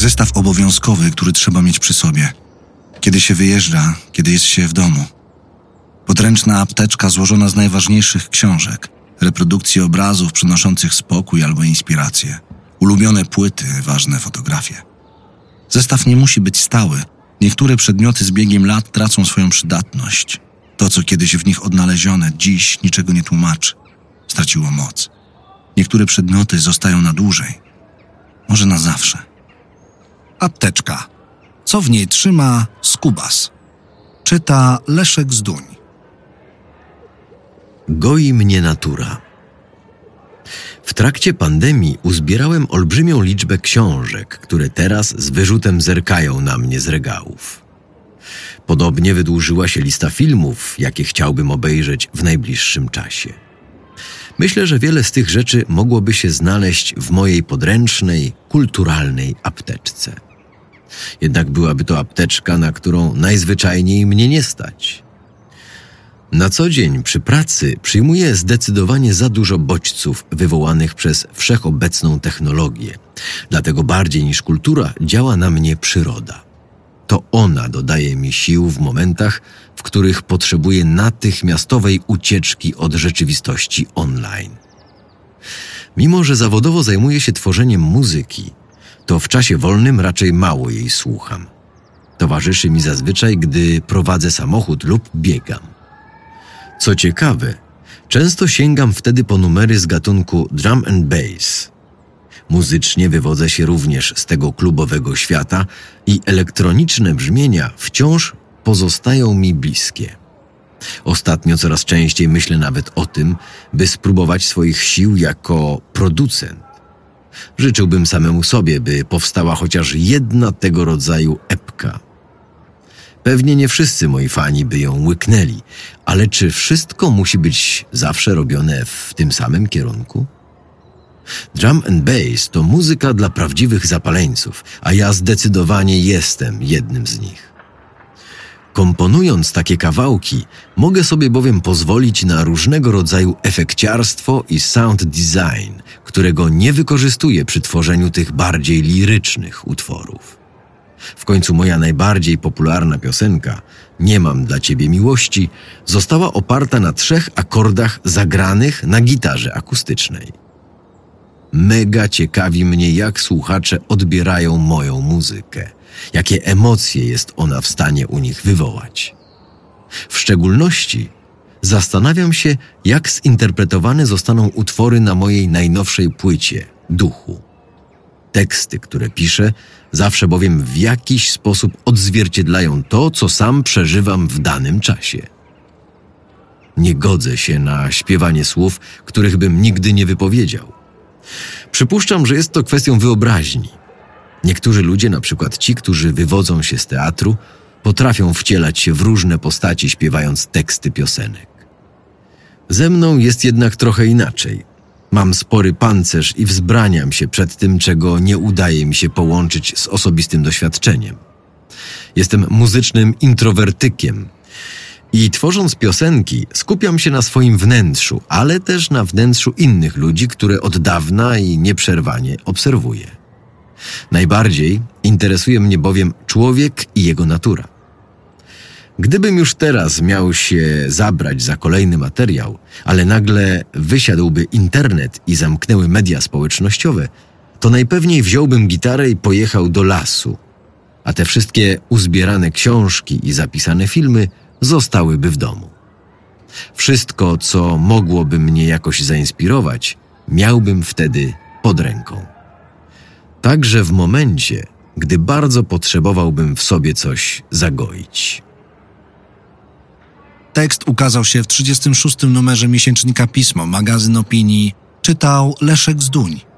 Zestaw obowiązkowy, który trzeba mieć przy sobie. Kiedy się wyjeżdża, kiedy jest się w domu. Podręczna apteczka złożona z najważniejszych książek, reprodukcji obrazów przynoszących spokój albo inspirację, ulubione płyty, ważne fotografie. Zestaw nie musi być stały. Niektóre przedmioty z biegiem lat tracą swoją przydatność. To, co kiedyś w nich odnalezione, dziś niczego nie tłumaczy. Straciło moc. Niektóre przedmioty zostają na dłużej. Może na zawsze. Apteczka. Co w niej trzyma Skubas? Czyta Leszek Zduń. Goi mnie natura. W trakcie pandemii uzbierałem olbrzymią liczbę książek, które teraz z wyrzutem zerkają na mnie z regałów. Podobnie wydłużyła się lista filmów, jakie chciałbym obejrzeć w najbliższym czasie. Myślę, że wiele z tych rzeczy mogłoby się znaleźć w mojej podręcznej, kulturalnej apteczce. Jednak byłaby to apteczka, na którą najzwyczajniej mnie nie stać. Na co dzień przy pracy przyjmuję zdecydowanie za dużo bodźców wywołanych przez wszechobecną technologię. Dlatego bardziej niż kultura działa na mnie przyroda. To ona dodaje mi sił w momentach, w których potrzebuję natychmiastowej ucieczki od rzeczywistości online. Mimo, że zawodowo zajmuję się tworzeniem muzyki, to w czasie wolnym raczej mało jej słucham. Towarzyszy mi zazwyczaj, gdy prowadzę samochód lub biegam. Co ciekawe, często sięgam wtedy po numery z gatunku drum and bass. Muzycznie wywodzę się również z tego klubowego świata i elektroniczne brzmienia wciąż pozostają mi bliskie. Ostatnio coraz częściej myślę nawet o tym, by spróbować swoich sił jako producent. Życzyłbym samemu sobie, by powstała chociaż jedna tego rodzaju epka. Pewnie nie wszyscy moi fani by ją łyknęli, ale czy wszystko musi być zawsze robione w tym samym kierunku? Drum and bass to muzyka dla prawdziwych zapaleńców, a ja zdecydowanie jestem jednym z nich. Komponując takie kawałki, mogę sobie bowiem pozwolić na różnego rodzaju efekciarstwo i sound design, którego nie wykorzystuję przy tworzeniu tych bardziej lirycznych utworów. W końcu moja najbardziej popularna piosenka, Nie mam dla ciebie miłości, została oparta na trzech akordach zagranych na gitarze akustycznej. Mega ciekawi mnie, jak słuchacze odbierają moją muzykę, jakie emocje jest ona w stanie u nich wywołać. W szczególności zastanawiam się, jak zinterpretowane zostaną utwory na mojej najnowszej płycie Duchu. Teksty, które piszę, zawsze bowiem w jakiś sposób odzwierciedlają to, co sam przeżywam w danym czasie. Nie godzę się na śpiewanie słów, których bym nigdy nie wypowiedział. Przypuszczam, że jest to kwestią wyobraźni. Niektórzy ludzie, na przykład ci, którzy wywodzą się z teatru, potrafią wcielać się w różne postaci, śpiewając teksty piosenek. Ze mną jest jednak trochę inaczej. Mam spory pancerz i wzbraniam się przed tym, czego nie udaje mi się połączyć z osobistym doświadczeniem. Jestem muzycznym introwertykiem i tworząc piosenki skupiam się na swoim wnętrzu, ale też na wnętrzu innych ludzi, które od dawna i nieprzerwanie obserwuję. Najbardziej interesuje mnie bowiem człowiek i jego natura. Gdybym już teraz miał się zabrać za kolejny materiał, ale nagle wysiadłby internet i zamknęły media społecznościowe, to najpewniej wziąłbym gitarę i pojechał do lasu, a te wszystkie uzbierane książki i zapisane filmy zostałyby w domu. Wszystko, co mogłoby mnie jakoś zainspirować, miałbym wtedy pod ręką. Także w momencie, gdy bardzo potrzebowałbym w sobie coś zagoić. Tekst ukazał się w 36. numerze miesięcznika Pismo, magazyn opinii. Czytał Leszek Zduń.